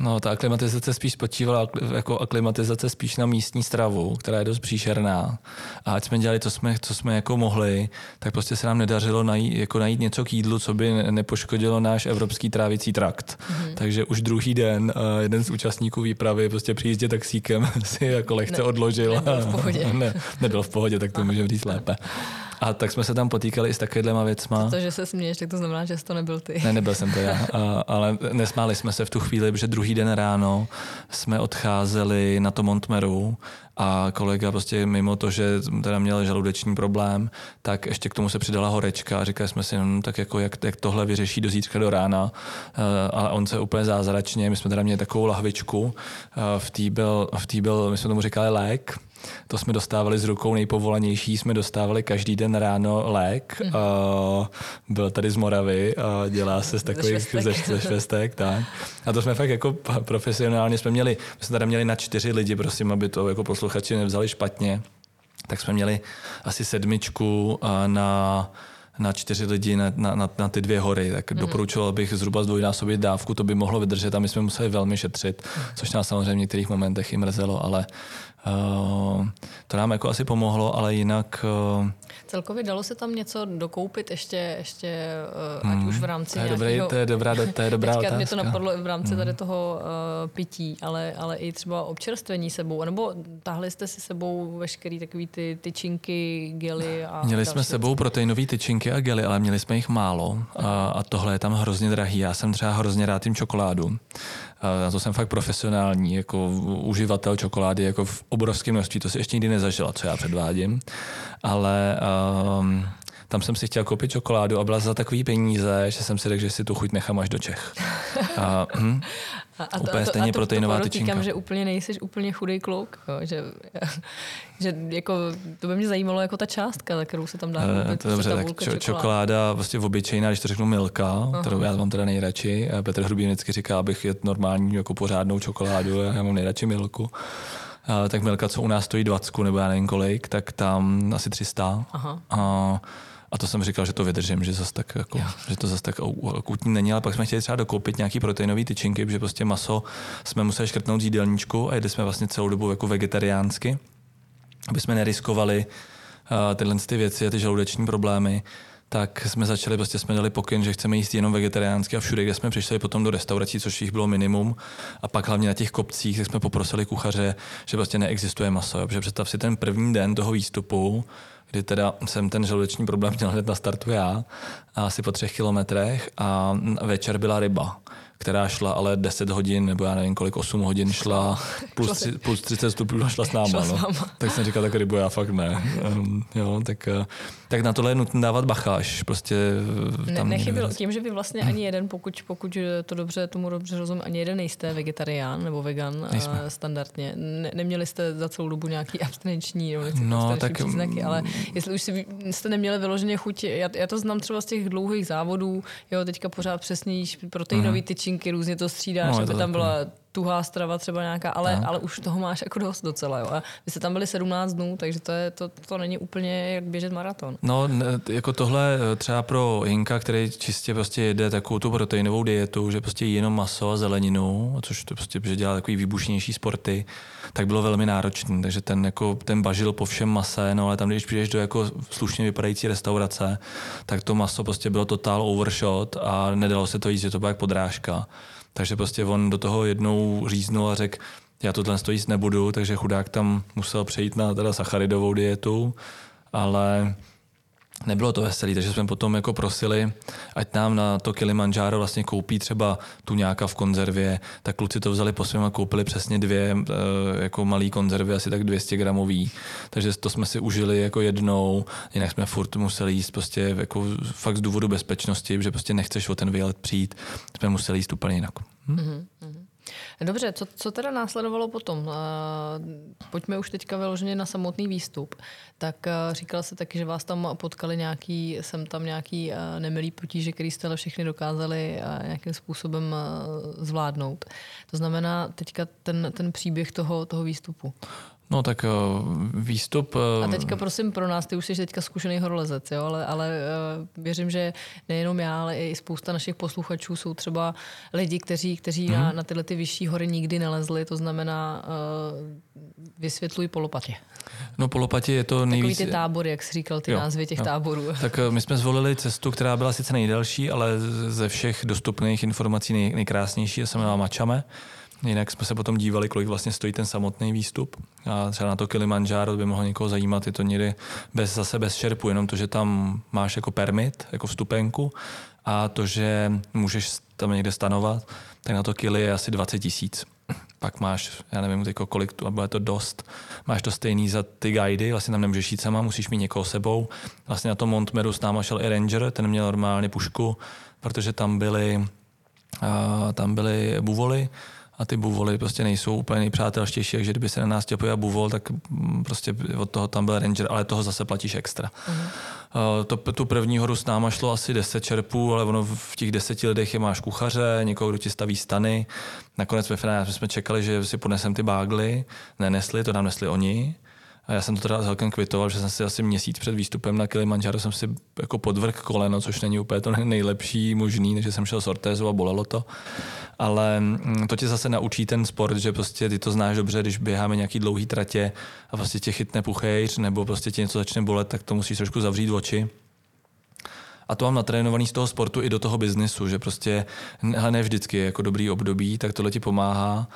No, ta aklimatizace spíš spočívala jako aklimatizace spíš na místní stravu, která je dost příšerná. A ať jsme dělali, co jsme, co jsme jako mohli, tak prostě se nám nedařilo najít, jako najít něco k jídlu, co by nepoškodilo náš evropský trávicí trakt. Mm-hmm. Takže už druhý den uh, jeden z účastníků výpravy prostě při jízdě taxíkem si jako lehce ne, odložil. Nebyl v pohodě. ne, nebyl v pohodě, tak to můžeme říct lépe. A tak jsme se tam potýkali i s takovýhlema věcma. To, že se směješ, tak to znamená, že jsi to nebyl ty. Ne, nebyl jsem to já, a, ale nesmáli jsme se v tu chvíli, protože druhý den ráno jsme odcházeli na to Montmeru a kolega prostě mimo to, že teda měl žaludeční problém, tak ještě k tomu se přidala horečka a říkali jsme si, no, tak jako jak, jak tohle vyřeší do zítřka do rána. Ale on se úplně zázračně, my jsme teda měli takovou lahvičku, v té byl, v tý byl, my jsme tomu říkali lék, to jsme dostávali z rukou nejpovolanější, jsme dostávali každý den ráno lék. Mm. Uh, byl tady z Moravy, uh, dělá se z takových ze, ze švestek. tak. A to jsme fakt jako profesionálně jsme měli, my jsme tady měli na čtyři lidi, prosím, aby to jako posluchači nevzali špatně. Tak jsme měli asi sedmičku uh, na na čtyři lidi na, na, na, na ty dvě hory, tak mm. doporučoval bych zhruba zdvojnásobit dávku, to by mohlo vydržet a my jsme museli velmi šetřit, mm. což nás samozřejmě v některých momentech i mrzelo, ale uh, to nám jako asi pomohlo, ale jinak uh, Celkově dalo se tam něco dokoupit ještě, ještě uh, ať hmm, už v rámci to je, dobrý, to je dobrá, to je dobrá otázka. mě to napadlo i v rámci hmm. tady toho uh, pití, ale, ale i třeba občerstvení sebou, nebo tahli jste si sebou veškerý takový ty tyčinky, gely a Měli jsme sebou proteinové tyčinky a gely, ale měli jsme jich málo a, a tohle je tam hrozně drahý. Já jsem třeba hrozně rád tím čokoládu. Na to jsem fakt profesionální, jako uživatel čokolády, jako v obrovském množství. To si ještě nikdy nezažila, co já předvádím. Ale um, tam jsem si chtěl koupit čokoládu a byla za takový peníze, že jsem si řekl, že si tu chuť nechám až do Čech. A, hm, a, a to, úplně a to, stejně a to, proteinová to tyčinka. že úplně nejsi úplně chudý kluk, jo, že, že jako, to by mě zajímalo jako ta částka, kterou se tam dá eh. To dobře, tak čo, čokoláda, vlastně obyčejná, když to řeknu milka, Aha. kterou já mám teda nejradši. Petr Hrubý vždycky říká, abych je normální jako pořádnou čokoládu, já mám nejradši milku. Uh, tak milka, co u nás stojí 20 nebo já nevím kolik, tak tam asi 300. Aha. Uh, a to jsem říkal, že to vydržím, že, zas tak jako, že to zase tak akutní není, ale pak jsme chtěli třeba dokoupit nějaký proteinové tyčinky, protože prostě maso jsme museli škrtnout z jídelníčku a jedli jsme vlastně celou dobu jako vegetariánsky, aby jsme neriskovali uh, tyhle ty věci a ty žaludeční problémy tak jsme začali, prostě jsme dali pokyn, že chceme jíst jenom vegetariánsky a všude, kde jsme přišli potom do restaurací, což jich bylo minimum. A pak hlavně na těch kopcích, tak jsme poprosili kuchaře, že prostě neexistuje maso. Protože představ si ten první den toho výstupu, kdy teda jsem ten žaludeční problém měl hned na startu já, asi po třech kilometrech a večer byla ryba která šla ale 10 hodin, nebo já nevím kolik, 8 hodin šla, plus, tři, plus 30 stupňů šla s náma. Šla no. S tak jsem říkal, tak rybu já fakt ne. Um, jo, tak, eh, tak na tohle je nutné dávat bacha, až prostě eh, tam ne, nechybilo tím, že vy vlastně ani jeden, pokud, pokud to dobře, tomu dobře rozumím, ani jeden nejste vegetarián nebo vegan Nejsme. standardně. Ne, neměli jste za celou dobu nějaký abstinenční, nebo no, tak, příznaky, ale jestli už si, jste neměli vyloženě chuť, já, já to znám třeba z těch dlouhých závodů, jo, teďka pořád přesně jíš proteinový uh-huh. tyčinky, různě to střídáš, no, aby tam byla tuhá strava třeba nějaká, ale, ale už toho máš jako dost docela. Jo. A vy jste tam byli 17 dnů, takže to, je, to, to není úplně jak běžet maraton. No, jako tohle eh, třeba pro Hinka, který čistě prostě jede takovou tu proteinovou dietu, že prostě jenom maso a zeleninu, což to prostě že dělá takový výbušnější sporty, tak bylo velmi náročný. Takže ten, jako, ten bažil po všem mase, no ale tam, když přijdeš do jako slušně vypadající restaurace, tak to maso prostě bylo totál overshot a nedalo se to jíst, že to byla jak podrážka. Takže prostě on do toho jednou říznul a řekl, já tohle jíst nebudu, takže chudák tam musel přejít na teda sacharidovou dietu, ale nebylo to veselý, takže jsme potom jako prosili, ať nám na to Kilimanjaro vlastně koupí třeba tu nějaká v konzervě, tak kluci to vzali po svém a koupili přesně dvě eh, jako malý konzervy, asi tak 200 gramový, takže to jsme si užili jako jednou, jinak jsme furt museli jíst prostě jako fakt z důvodu bezpečnosti, že prostě nechceš o ten výlet přijít, jsme museli jíst úplně jinak. Hm? Mm-hmm. Dobře, co, co teda následovalo potom? Uh, pojďme už teďka vyloženě na samotný výstup. Tak uh, říkal se taky, že vás tam potkali nějaký, jsem tam nějaký uh, nemilý potíže, který jste ale všechny dokázali nějakým způsobem zvládnout. To znamená teďka ten, ten příběh toho, toho výstupu. No tak výstup... A teďka prosím pro nás, ty už jsi teďka zkušený horolezec, jo? ale, ale věřím, že nejenom já, ale i spousta našich posluchačů jsou třeba lidi, kteří, kteří hmm. na, mhm. na tyhle ty vyšší hory nikdy nalezli, to znamená vysvětluj polopatě. No polopatě je to nejvíc... Takový ty tábory, jak jsi říkal, ty jo, názvy těch jo. táborů. Tak my jsme zvolili cestu, která byla sice nejdelší, ale ze všech dostupných informací nej, nejkrásnější, se jmenuje Mačame. Jinak jsme se potom dívali, kolik vlastně stojí ten samotný výstup. A třeba na to Kilimanjaro by mohlo někoho zajímat, je to někdy bez, zase bez šerpu, jenom to, že tam máš jako permit, jako vstupenku a to, že můžeš tam někde stanovat, tak na to kili je asi 20 tisíc. Pak máš, já nevím, tyko, kolik tu, ale to dost. Máš to stejný za ty guidy, vlastně tam nemůžeš jít sama, musíš mít někoho sebou. Vlastně na tom Montmeru s náma šel i Ranger, ten měl normálně pušku, protože tam byly, tam byly buvoly, a ty buvoly prostě nejsou úplně nejpřátelštější, takže kdyby se na nás chtěl buvol, tak prostě od toho tam byl ranger, ale toho zase platíš extra. Uh-huh. To, tu první horu s náma šlo asi 10 čerpů, ale ono v těch deseti lidech je máš kuchaře, někoho, kdo ti staví stany. Nakonec ve finále jsme čekali, že si ponesem ty bágly, nenesli, to nám nesli oni. A já jsem to teda celkem kvitoval, že jsem si asi měsíc před výstupem na Kilimanjaro jsem si jako podvrh koleno, což není úplně to nejlepší možný, takže jsem šel s ortézou a bolelo to. Ale mm, to tě zase naučí ten sport, že prostě ty to znáš dobře, když běháme nějaký dlouhý tratě a prostě tě chytne puchejř nebo prostě tě něco začne bolet, tak to musíš trošku zavřít oči. A to mám natrénovaný z toho sportu i do toho biznesu, že prostě ne vždycky je jako dobrý období, tak tohle ti pomáhá.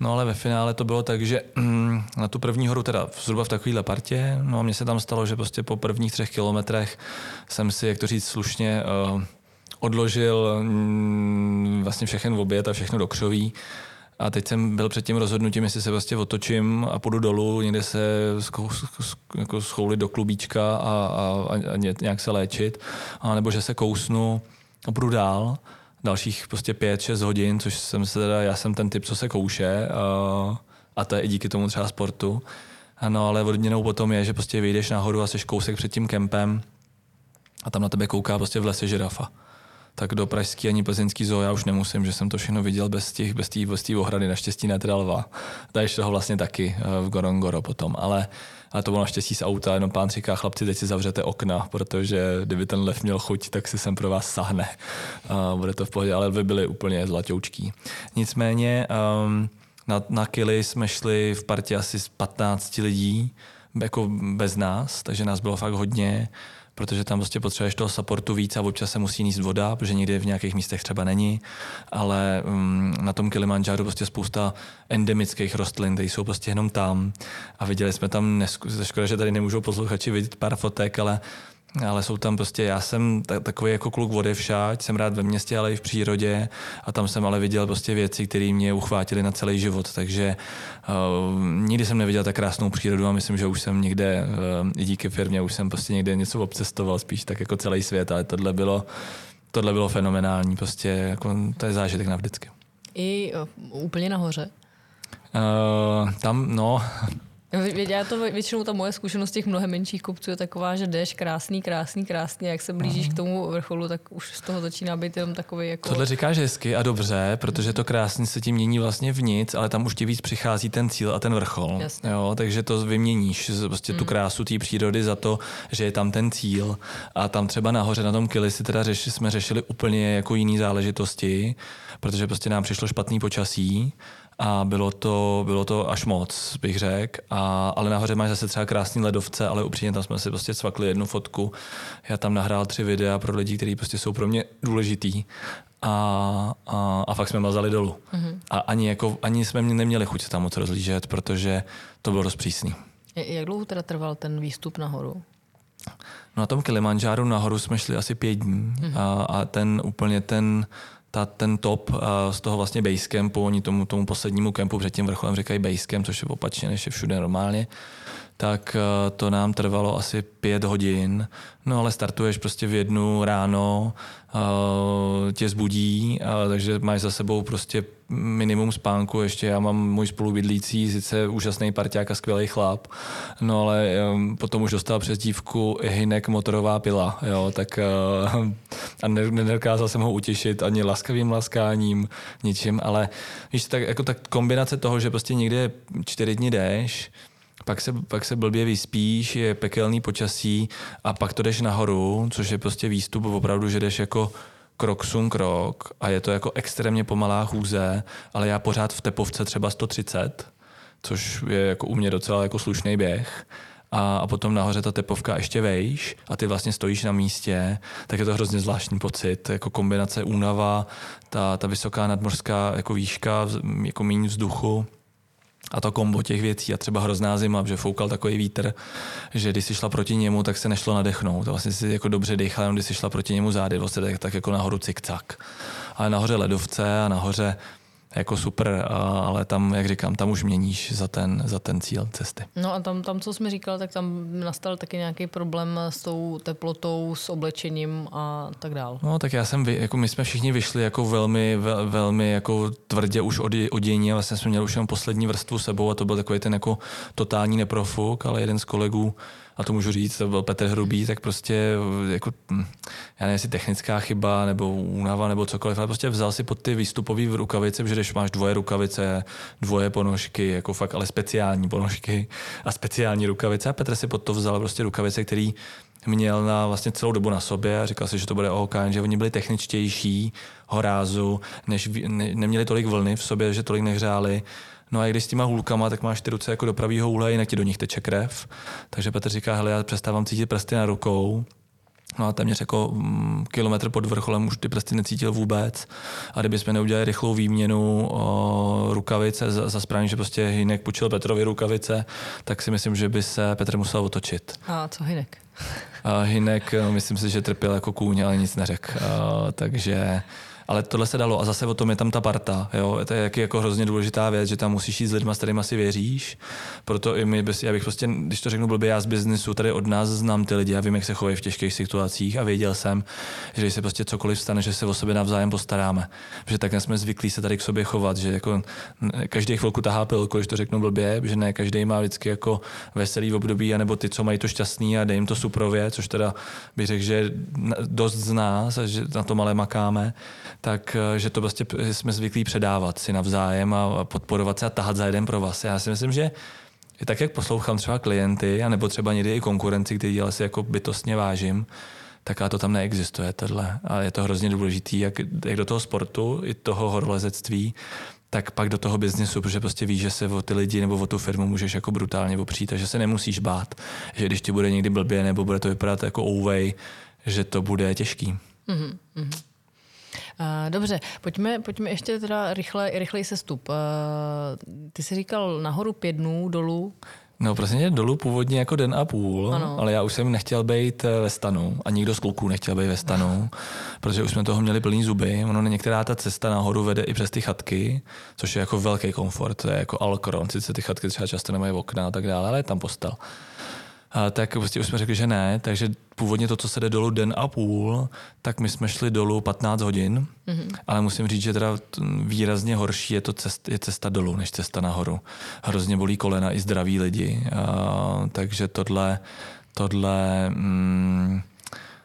No ale ve finále to bylo tak, že mm, na tu první horu, teda zhruba v takovéhle partě, no a mně se tam stalo, že prostě po prvních třech kilometrech jsem si, jak to říct slušně, uh, odložil mm, vlastně všechen v oběd a všechno do křoví. A teď jsem byl před tím rozhodnutím, jestli se prostě otočím a půjdu dolů, někde se jako schoulit do klubíčka a, a, a nějak se léčit, a nebo že se kousnu a půjdu dál dalších prostě pět, šest hodin, což jsem se teda, já jsem ten typ, co se kouše a, a to je i díky tomu třeba sportu. Ano, ale odměnou potom je, že prostě vyjdeš nahoru a jsi kousek před tím kempem a tam na tebe kouká prostě v lese žirafa tak do pražský ani plzeňský zoo já už nemusím, že jsem to všechno viděl bez těch, bez té bez ohrady, naštěstí ne teda lva. Tady toho vlastně taky eh, v Gorongoro potom, ale, ale to bylo naštěstí z auta, jenom pán říká, chlapci, teď si zavřete okna, protože kdyby ten lev měl chuť, tak si sem pro vás sahne. Uh, bude to v pohodě, ale vy byli úplně zlatoučký. Nicméně um, na, na Kili jsme šli v partě asi z 15 lidí, jako bez nás, takže nás bylo fakt hodně protože tam prostě potřebuješ toho supportu víc a občas se musí níst voda, protože někdy v nějakých místech třeba není, ale um, na tom Kilimanjáru prostě spousta endemických rostlin, které jsou prostě jenom tam. A viděli jsme tam, nesku- škoda, že tady nemůžou posluchači vidět pár fotek, ale ale jsou tam prostě, já jsem takový jako kluk vody všať, jsem rád ve městě, ale i v přírodě a tam jsem ale viděl prostě věci, které mě uchvátily na celý život, takže uh, nikdy jsem neviděl tak krásnou přírodu a myslím, že už jsem někde, uh, i díky firmě, už jsem prostě někde něco obcestoval, spíš tak jako celý svět, ale tohle bylo, tohle bylo fenomenální, prostě jako, to je zážitek navždycky. I uh, úplně nahoře? Uh, tam, no, já to většinou ta moje zkušenost těch mnohem menších kopců je taková, že jdeš krásný, krásný, krásný, jak se blížíš k tomu vrcholu, tak už z toho začíná být jenom takový jako... Tohle říkáš hezky a dobře, protože to krásný se tím mění vlastně v nic, ale tam už ti víc přichází ten cíl a ten vrchol. Jasně. Jo, takže to vyměníš, prostě tu mm. krásu té přírody za to, že je tam ten cíl a tam třeba nahoře na tom Kili si teda řeši, jsme řešili úplně jako jiný záležitosti, protože prostě nám přišlo špatný počasí a bylo to, bylo to až moc, bych řekl. Ale nahoře máš zase třeba krásný ledovce, ale upřímně tam jsme si prostě cvakli jednu fotku. Já tam nahrál tři videa pro lidi, kteří prostě jsou pro mě důležitý. A, a, a fakt jsme mazali dolů. Mm-hmm. A ani, jako, ani jsme neměli chuť tam moc rozlížet, protože to bylo dost přísný. Jak dlouho teda trval ten výstup nahoru? No na tom Kilimanjáru nahoru jsme šli asi pět dní mm-hmm. a, a ten úplně ten ta, ten top uh, z toho vlastně basecampu, oni tomu, tomu poslednímu kempu před tím vrcholem říkají basecamp, což je opačně, než je všude normálně, tak uh, to nám trvalo asi pět hodin. No ale startuješ prostě v jednu ráno, tě zbudí, uh, takže máš za sebou prostě minimum spánku. Ještě já mám můj spolubydlící, sice úžasný parťák a skvělý chlap, no ale potom už dostal přes dívku Hinek motorová pila, jo, tak uh, a ne, nedokázal jsem ho utěšit ani laskavým laskáním, ničím, ale víš, tak jako tak kombinace toho, že prostě někde čtyři dny jdeš, pak se, pak se blbě vyspíš, je pekelný počasí a pak to jdeš nahoru, což je prostě výstup opravdu, že jdeš jako krok sun krok a je to jako extrémně pomalá chůze, ale já pořád v tepovce třeba 130, což je jako u mě docela jako slušný běh. A, a potom nahoře ta tepovka ještě vejš a ty vlastně stojíš na místě, tak je to hrozně zvláštní pocit, jako kombinace únava, ta, ta vysoká nadmořská jako výška, jako méně vzduchu, a to kombo těch věcí a třeba hrozná zima, že foukal takový vítr, že když si šla proti němu, tak se nešlo nadechnout. Vlastně si jako dobře dechla, jenom když si šla proti němu zády, vlastně tak, tak jako nahoru cikcak. Ale nahoře ledovce a nahoře jako super, ale tam, jak říkám, tam už měníš za ten, za ten cíl cesty. No a tam, tam, co jsme říkal, tak tam nastal taky nějaký problém s tou teplotou, s oblečením a tak dál. No tak já jsem, jako my jsme všichni vyšli jako velmi, vel, velmi jako tvrdě už od, odění a vlastně jsme měli už jenom poslední vrstvu sebou a to byl takový ten jako totální neprofuk, ale jeden z kolegů a to můžu říct, to byl Petr Hrubý, tak prostě jako, hm, já nevím, jestli technická chyba nebo únava nebo cokoliv, ale prostě vzal si pod ty výstupové rukavice, protože když máš dvoje rukavice, dvoje ponožky, jako fakt, ale speciální ponožky a speciální rukavice a Petr si pod to vzal prostě rukavice, který měl na vlastně celou dobu na sobě a říkal si, že to bude OK, že oni byli techničtější horázu, než ne, neměli tolik vlny v sobě, že tolik nehřáli No a když s těma hůlkama, tak máš ty ruce jako do pravého úhle, jinak ti do nich teče krev. Takže Petr říká, hele, já přestávám cítit prsty na rukou, No a téměř jako mm, kilometr pod vrcholem už ty prsty necítil vůbec. A kdybychom neudělali rychlou výměnu o, rukavice za, za správně, že prostě Hinek půjčil Petrovi rukavice, tak si myslím, že by se Petr musel otočit. A co Hinek? A Hinek, myslím si, že trpěl jako kůň, ale nic neřekl. takže Ale tohle se dalo a zase o tom je tam ta parta. Jo? To je jako hrozně důležitá věc, že tam musíš jít s lidmi, s kterými si věříš. Proto i my, já bych prostě, když to řeknu blbě, já z biznesu, tady od nás znám ty lidi a vím, jak se chovají v těžkých situacích a věděl jsem, že když se prostě cokoliv stane, že se o sebe navzájem postaráme. Že tak jsme zvyklí se tady k sobě chovat, že jako každý chvilku tahá pilku, když to řeknu blbě, že ne každý má vždycky jako veselý období, anebo ty, co mají to šťastný a dej jim to suprově, což teda bych řekl, že dost z nás, že na tom ale makáme, tak že to prostě jsme zvyklí předávat si navzájem a podporovat se a tahat za jeden pro vás. Já si myslím, že tak, jak poslouchám třeba klienty, anebo třeba někdy i konkurenci, který dělá si jako bytostně vážím, tak a to tam neexistuje tohle. A je to hrozně důležitý, jak, jak do toho sportu, i toho horolezectví, tak pak do toho biznesu, protože prostě víš, že se o ty lidi nebo o tu firmu můžeš jako brutálně opřít, takže se nemusíš bát, že když ti bude někdy blbě nebo bude to vypadat jako ouvej, že to bude těžký. Mm-hmm. Dobře, pojďme, pojďme ještě teda rychle, rychlej sestup. Ty jsi říkal nahoru pět dnů, dolů No prostě dolů původně jako den a půl, ano. ale já už jsem nechtěl být eh, ve stanu a nikdo z kluků nechtěl být ve stanu, protože už jsme toho měli plný zuby. Ono některá ta cesta nahoru vede i přes ty chatky, což je jako velký komfort, to je jako alkron, sice ty chatky třeba často nemají okna a tak dále, ale je tam postel. A tak prostě už jsme řekli, že ne, takže původně to, co se jde dolů den a půl, tak my jsme šli dolů 15 hodin, mm-hmm. ale musím říct, že teda výrazně horší je to cest, je cesta dolů, než cesta nahoru. Hrozně bolí kolena i zdraví lidi, a, takže tohle, tohle mm,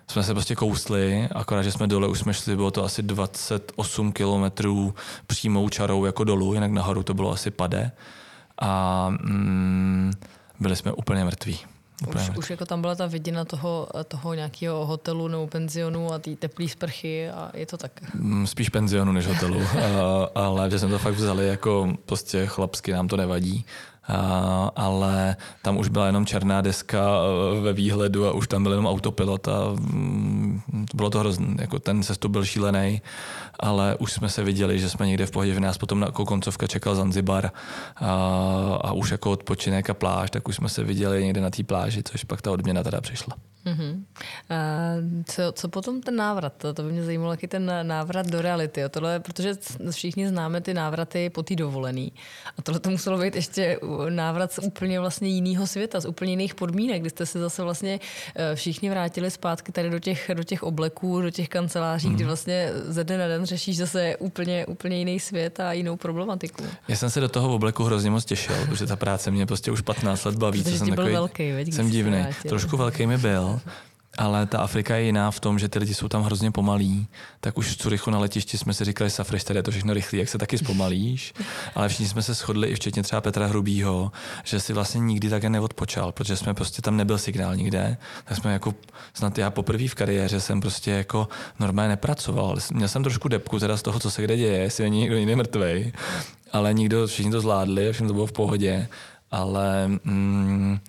jsme se prostě kousli, akorát, že jsme dole už jsme šli, bylo to asi 28 kilometrů přímou čarou jako dolů, jinak nahoru to bylo asi pade a mm, byli jsme úplně mrtví. Už, už jako tam byla ta vidina toho, toho nějakého hotelu nebo penzionu a té teplé sprchy a je to tak? Mm, spíš penzionu než hotelu, ale že jsme to fakt vzali jako prostě chlapsky, nám to nevadí ale tam už byla jenom černá deska e, ve výhledu a už tam byl jenom autopilot a mm, bylo to hrozné. Jako ten cestu byl šílený, ale už jsme se viděli, že jsme někde v pohodě, v nás potom jako koncovka čekal Zanzibar a, a už jako odpočinek a pláž, tak už jsme se viděli někde na té pláži, což pak ta odměna teda přišla. Mm-hmm. A co, co potom ten návrat? To, to by mě zajímalo, jaký ten návrat do reality. tohle, protože všichni známe ty návraty po té dovolený. A tohle to muselo být ještě návrat z úplně vlastně jiného světa, z úplně jiných podmínek, kdy jste se zase vlastně eh, všichni vrátili zpátky tady do těch, do těch obleků, do těch kanceláří, mm. kdy mhm. vlastně ze dne na den řešíš zase úplně, úplně jiný svět a jinou problematiku. Já jsem se do toho obleku hrozně moc těšil, protože ta práce mě prostě už 15 let baví. Protože jsem byl takový, velký, veď, jsem divný. Trošku velký mi byl, ale ta Afrika je jiná v tom, že ty lidi jsou tam hrozně pomalí. Tak už v Curychu na letišti jsme si říkali, Safriš, tady je to všechno rychlý, jak se taky zpomalíš. Ale všichni jsme se shodli, i včetně třeba Petra Hrubýho, že si vlastně nikdy také neodpočal, protože jsme prostě tam nebyl signál nikde. Tak jsme jako, snad já poprvé v kariéře jsem prostě jako normálně nepracoval. Měl jsem trošku depku teda z toho, co se kde děje, jestli není někdo jiný mrtvej. Ale nikdo, všichni to zvládli, všechno to bylo v pohodě. Ale mm,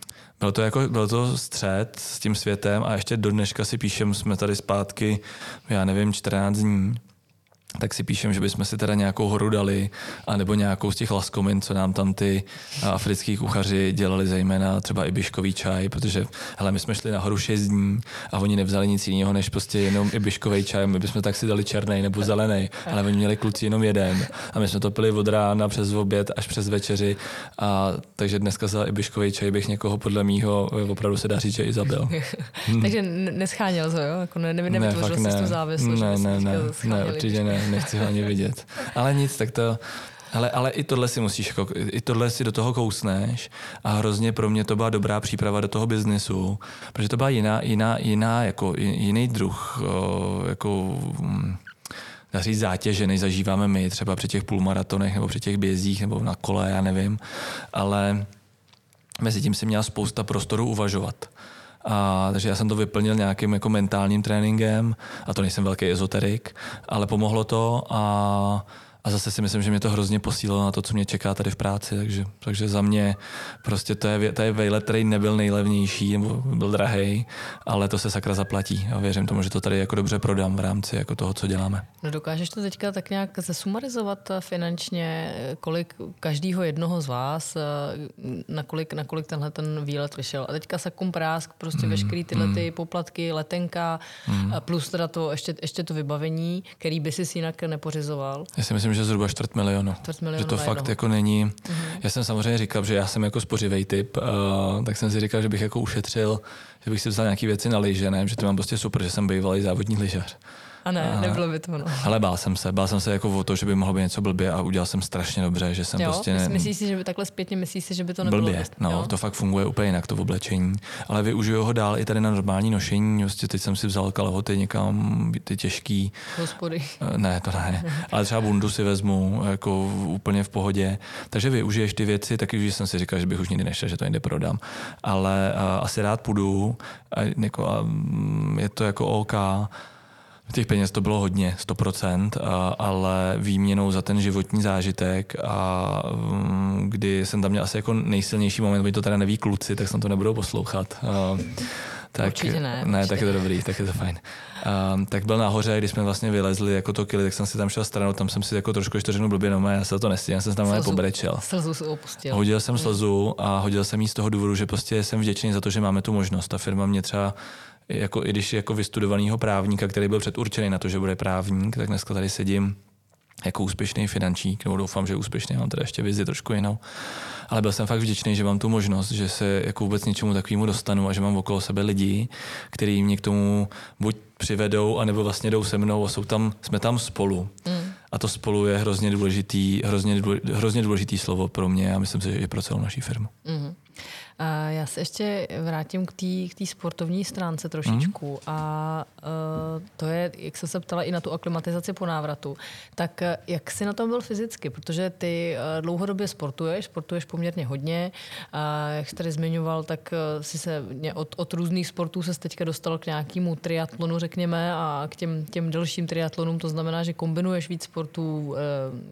byl to, jako, byl to střed s tím světem a ještě do dneška si píšem, jsme tady zpátky, já nevím, 14 dní tak si píšem, že bychom si teda nějakou horu dali, anebo nějakou z těch laskomin, co nám tam ty africký kuchaři dělali, zejména třeba i biškový čaj, protože hele, my jsme šli na horu 6 dní a oni nevzali nic jiného, než prostě jenom i biškový čaj. My bychom tak si dali černý nebo zelený, ale oni měli kluci jenom jeden. A my jsme to pili od rána přes oběd až přes večeři. A takže dneska za i biškový čaj bych někoho podle mýho opravdu se dá říct, že i zabil. takže nescháněl to, jo? Jako ne, ne, ne, ne, ne, ne, ne, ne, ne, ne, určitě ne nechci ho ani vidět. Ale nic, tak to, ale, ale i tohle si musíš, jako, i tohle si do toho kousneš a hrozně pro mě to byla dobrá příprava do toho biznesu, protože to byla jiná, jiná, jiná jako jiný druh, jako dá říct zátěže, než zažíváme my třeba při těch půlmaratonech nebo při těch bězích nebo na kole, já nevím, ale mezi tím si měla spousta prostoru uvažovat. A, takže já jsem to vyplnil nějakým jako mentálním tréninkem a to nejsem velký ezoterik, ale pomohlo to a a zase si myslím, že mě to hrozně posílilo na to, co mě čeká tady v práci, takže, takže za mě prostě to je, to je vejlet, který nebyl nejlevnější, nebo byl drahý, ale to se sakra zaplatí a věřím tomu, že to tady jako dobře prodám v rámci jako toho, co děláme. No dokážeš to teďka tak nějak zesumarizovat finančně, kolik každýho jednoho z vás, nakolik, nakolik tenhle ten výlet vyšel. A teďka sakum prásk, prostě mm, veškerý tyhle mm. ty poplatky, letenka, mm. plus teda to ještě, ještě to vybavení, který by si jinak nepořizoval. Já si myslím, že zhruba čtvrt milionu. Čtvrt milionu že to fakt jednoho. jako není. Mm-hmm. Já jsem samozřejmě říkal, že já jsem jako spořivý typ, uh, tak jsem si říkal, že bych jako ušetřil, že bych si vzal nějaké věci na lyže, ne? že to mám prostě super, že jsem bývalý závodní lyžař. A ne, a, nebylo by to ono. Ale bál jsem se, bál jsem se jako o to, že by mohlo být něco blbě a udělal jsem strašně dobře, že jsem jo, prostě... Ne... Myslíš si, že by takhle zpětně myslíš si, že by to nebylo? Blbě, no, jo? to fakt funguje úplně jinak, to oblečení. Ale využiju ho dál i tady na normální nošení, prostě teď jsem si vzal kalhoty někam, ty těžký. Hospody. Eh, ne, to ne. Ale třeba bundu si vezmu jako úplně v pohodě. Takže využiješ ty věci, taky už jsem si říkal, že bych už nikdy nešel, že to někde prodám. Ale uh, asi rád půjdu a, jako, a, mm, je to jako OK Těch peněz to bylo hodně, 100%, a, ale výměnou za ten životní zážitek a um, kdy jsem tam měl asi jako nejsilnější moment, když to teda neví kluci, tak jsem to nebudou poslouchat. Tak, určitě ne. Ne, určitě tak je to dobrý, tak je to fajn. Um, tak byl nahoře, když jsme vlastně vylezli jako to kily, tak jsem si tam šel stranou, tam jsem si jako trošku ještě řeknu blbě, no já se to nestihl, já jsem se tam slzu, pobrečel. Slzu si opustil. Hodil jsem slzu a hodil jsem jí z toho důvodu, že prostě jsem vděčný za to, že máme tu možnost. Ta firma mě třeba jako, i když jako vystudovaného právníka, který byl předurčený na to, že bude právník, tak dneska tady sedím jako úspěšný finančník, nebo doufám, že úspěšný, mám teda ještě vizi trošku jinou. Ale byl jsem fakt vděčný, že mám tu možnost, že se jako vůbec něčemu takovému dostanu a že mám okolo sebe lidi, kteří mě k tomu buď přivedou, anebo vlastně jdou se mnou a jsou tam, jsme tam spolu. Mm. A to spolu je hrozně důležitý, hrozně, hrozně důležitý slovo pro mě a myslím si, že i pro celou naší firmu. Mm. A já se ještě vrátím k té k sportovní stránce trošičku. Mm. A uh, to je, jak jsem se ptala i na tu aklimatizaci po návratu, tak e, jak jsi na tom byl fyzicky? Protože ty uh, dlouhodobě sportuješ, sportuješ poměrně hodně. A jak jsi tady zmiňoval, tak si se od, od různých sportů se teďka dostal k nějakému triatlonu, řekněme, a k těm, těm delším triatlonům. To znamená, že kombinuješ víc sportů,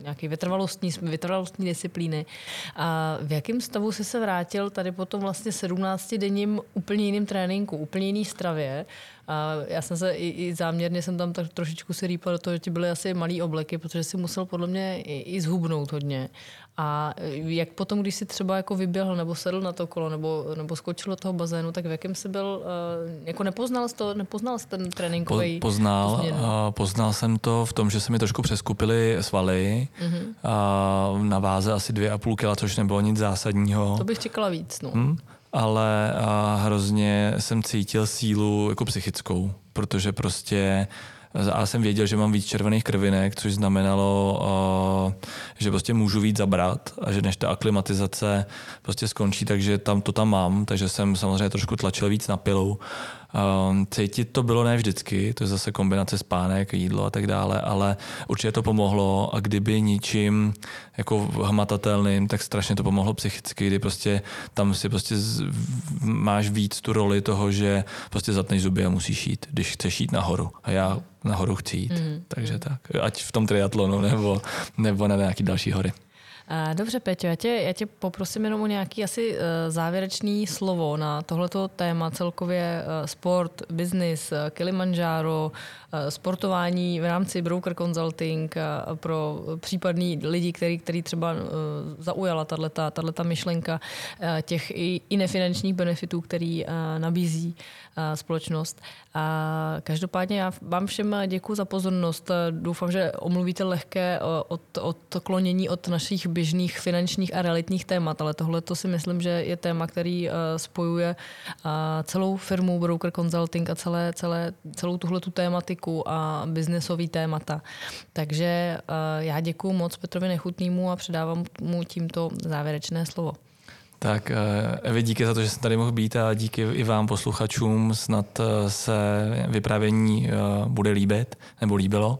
nějaké vytrvalostní, vytrvalostní disciplíny. A v jakém stavu jsi se vrátil tady po tom vlastně 17-denním úplně jiným tréninku, úplně jiný stravě. A já jsem se i, i záměrně jsem tam tak trošičku si rýpal do toho, že ti byly asi malý obleky, protože si musel podle mě i, i zhubnout hodně. A jak potom, když si třeba jako vyběhl nebo sedl na to kolo nebo, nebo skočil do toho bazénu, tak v jakém jsi byl, uh, jako nepoznal jsi to, nepoznal jsi ten tréninkový po, Poznal, uh, poznal jsem to v tom, že se mi trošku přeskupily svaly uh-huh. uh, na váze asi dvě a půl kila, což nebylo nic zásadního. To bych čekala víc, no. Hmm? ale a hrozně jsem cítil sílu jako psychickou, protože prostě a jsem věděl, že mám víc červených krvinek, což znamenalo, že prostě můžu víc zabrat a že než ta aklimatizace prostě skončí, takže tam to tam mám, takže jsem samozřejmě trošku tlačil víc na pilou Um, cítit to bylo ne vždycky, to je zase kombinace spánek, jídlo a tak dále, ale určitě to pomohlo a kdyby ničím jako hmatatelným, tak strašně to pomohlo psychicky, kdy prostě tam si prostě z, máš víc tu roli toho, že prostě zatneš zuby a musíš jít, když chceš jít nahoru. A já nahoru chci jít, mm. takže tak. Ať v tom triatlonu nebo, nebo na nějaký další hory. Dobře, Peťo, já tě, já tě poprosím jenom o nějaký asi eh, závěrečný slovo na tohleto téma celkově eh, sport, business, eh, Kilimanjaro, sportování v rámci broker consulting pro případný lidi, který, který třeba zaujala tato myšlenka těch i, i nefinančních benefitů, který nabízí společnost. A každopádně já vám všem děkuji za pozornost. Doufám, že omluvíte lehké od, odklonění od našich běžných finančních a realitních témat, ale tohle to si myslím, že je téma, který spojuje celou firmu Broker Consulting a celé, celé, celou tuhle tu tématiku a biznesový témata. Takže já děkuji moc Petrovi Nechutnému a předávám mu tímto závěrečné slovo. Tak eh, Evi, díky za to, že jsem tady mohl být a díky i vám posluchačům. Snad eh, se vyprávění eh, bude líbit, nebo líbilo.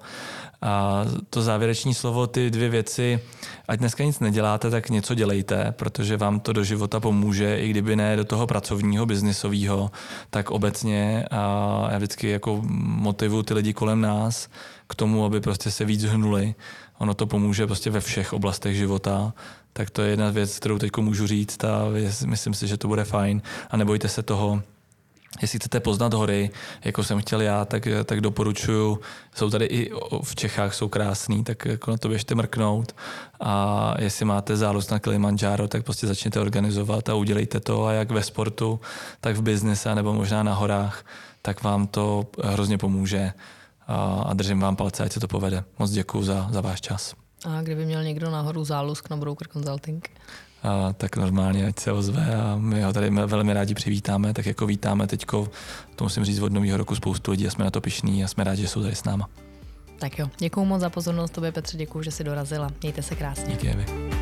A to závěreční slovo, ty dvě věci, ať dneska nic neděláte, tak něco dělejte, protože vám to do života pomůže, i kdyby ne do toho pracovního, biznisového, tak obecně. A já vždycky jako motivuji ty lidi kolem nás k tomu, aby prostě se víc hnuli, ono to pomůže prostě ve všech oblastech života, tak to je jedna věc, kterou teď můžu říct a myslím si, že to bude fajn a nebojte se toho, Jestli chcete poznat hory, jako jsem chtěl já, tak, tak doporučuju. Jsou tady i v Čechách, jsou krásný, tak jako na to běžte mrknout. A jestli máte záluz na Kilimanjaro, tak prostě začněte organizovat a udělejte to. A jak ve sportu, tak v biznise nebo možná na horách, tak vám to hrozně pomůže. A, a držím vám palce, ať se to povede. Moc děkuji za, za váš čas. A kdyby měl někdo nahoru zálusk na Broker Consulting? a tak normálně ať se ozve a my ho tady velmi rádi přivítáme, tak jako vítáme teďko, to musím říct od nového roku spoustu lidí a jsme na to pišní a jsme rádi, že jsou tady s náma. Tak jo, děkuji moc za pozornost tobě Petře, děkuji, že jsi dorazila. Mějte se krásně. Díky, Evi.